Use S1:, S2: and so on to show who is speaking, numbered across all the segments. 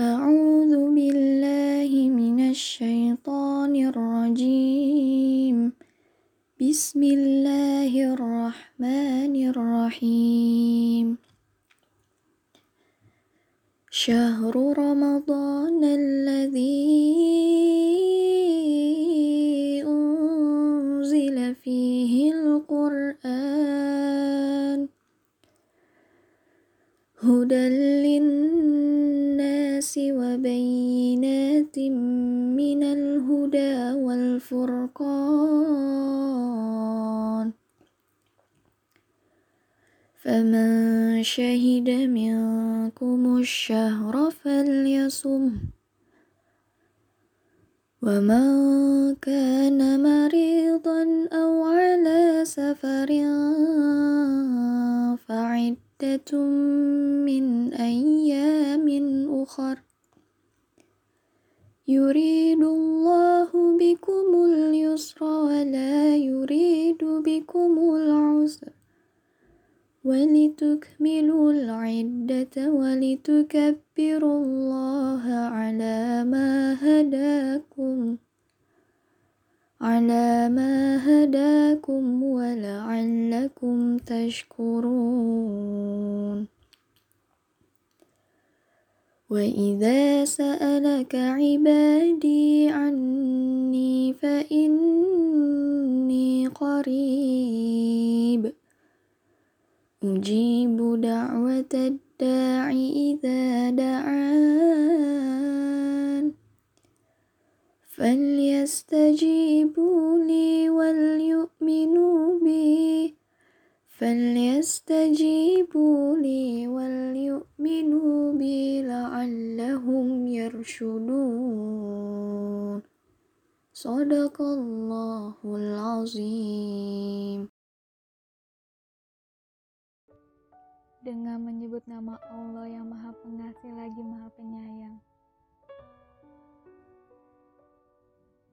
S1: أعوذ بالله من الشيطان الرجيم. بسم الله الرحمن الرحيم. شهر رمضان الذي أنزل فيه القرآن. هدى للناس وبينات من الهدى والفرقان. فمن شهد منكم الشهر فليصم. ومن كان مريضا أو على سفر فعدة من أيام أخر. يريد الله بكم اليسر ولا يريد بكم العسر. ولتكملوا العدة ولتكبروا الله على ما هداكم. على ما هداكم ولعلكم تشكرون. وإذا سألك عبادي عني فإني قريب. أجيب دعوة الداع إذا دعان فليستجيبوا لي وليؤمنوا بي فليستجيبوا لي وليؤمنوا بي لعلهم يرشدون صدق الله العظيم
S2: dengan menyebut nama Allah yang Maha Pengasih lagi Maha Penyayang.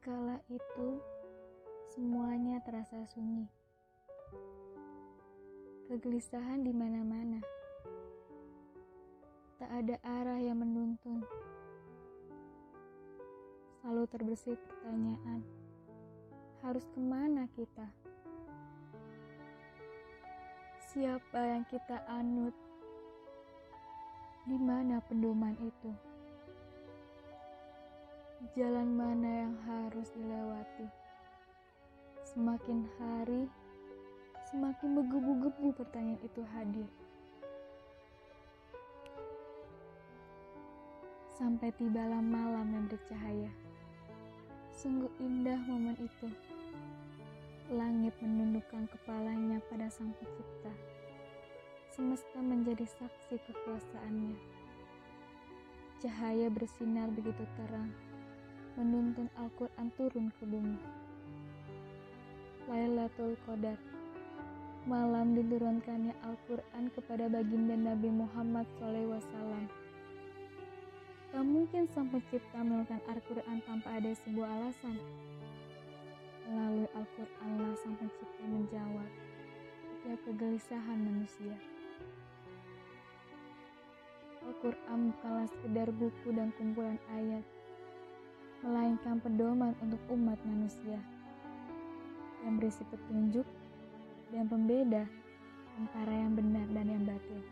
S2: Kala itu, semuanya terasa sunyi. Kegelisahan di mana-mana. Tak ada arah yang menuntun. Selalu terbersih pertanyaan, harus ke mana kita? Siapa yang kita anut? Di mana pedoman itu? Jalan mana yang harus dilewati? Semakin hari, semakin menggebu-gebu pertanyaan itu hadir. Sampai tibalah malam yang bercahaya. Sungguh indah momen itu. Langit menundukkan kepalanya pada sang pencipta. Semesta menjadi saksi kekuasaannya. Cahaya bersinar begitu terang, menuntun Al-Quran turun ke bumi. Lailatul Qadar Malam diturunkannya Al-Quran kepada baginda Nabi Muhammad SAW. Tak mungkin sang pencipta menurunkan Al-Quran tanpa ada sebuah alasan. Melalui Al-Quranlah Sang Pencipta menjawab setiap kegelisahan manusia. Al-Quran bukanlah sekedar buku dan kumpulan ayat, melainkan pedoman untuk umat manusia yang berisi petunjuk dan pembeda antara yang benar dan yang batil.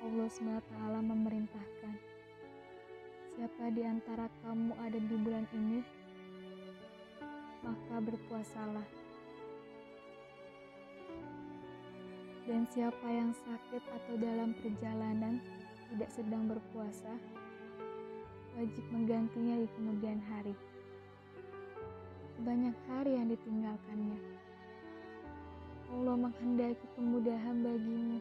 S2: Allah SWT memerintahkan, siapa di antara kamu ada di bulan ini, maka berpuasalah. Dan siapa yang sakit atau dalam perjalanan tidak sedang berpuasa, wajib menggantinya di kemudian hari. Banyak hari yang ditinggalkannya. Allah menghendaki kemudahan bagimu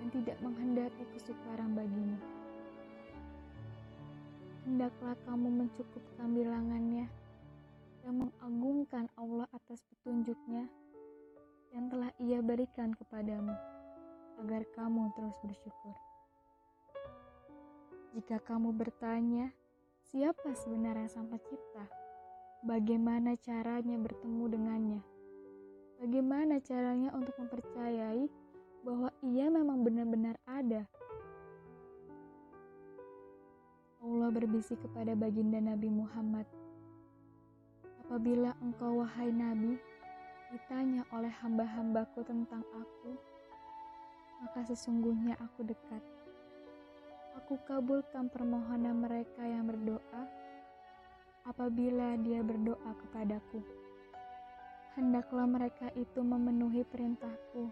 S2: dan tidak menghendaki kesukaran bagimu. Hendaklah kamu mencukupkan bilangannya dan mengagungkan Allah atas petunjuknya yang telah ia berikan kepadamu, agar kamu terus bersyukur. Jika kamu bertanya, siapa sebenarnya sang pencipta? Bagaimana caranya bertemu dengannya? Bagaimana caranya untuk mempercayai bahwa ia memang benar-benar ada? Allah berbisik kepada baginda Nabi Muhammad, Apabila engkau wahai Nabi, ditanya oleh hamba-hambaku tentang aku, maka sesungguhnya aku dekat. Aku kabulkan permohonan mereka yang berdoa apabila dia berdoa kepadaku. Hendaklah mereka itu memenuhi perintahku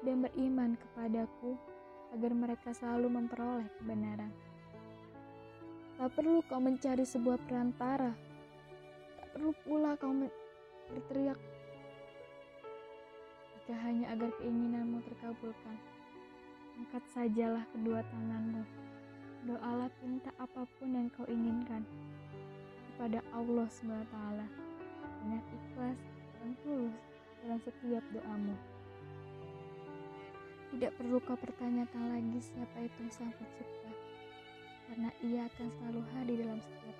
S2: dan beriman kepadaku agar mereka selalu memperoleh kebenaran. Tak perlu kau mencari sebuah perantara. Tak perlu pula kau berteriak jika hanya agar keinginanmu terkabulkan. Angkat sajalah kedua tanganmu. Doalah minta apa pun yang kau inginkan kepada Allah SWT dengan ikhlas dan tulus dalam setiap doamu. Tidak perlu kau pertanyakan lagi siapa itu Sang Pencipta, karena ia akan selalu hadir dalam setiap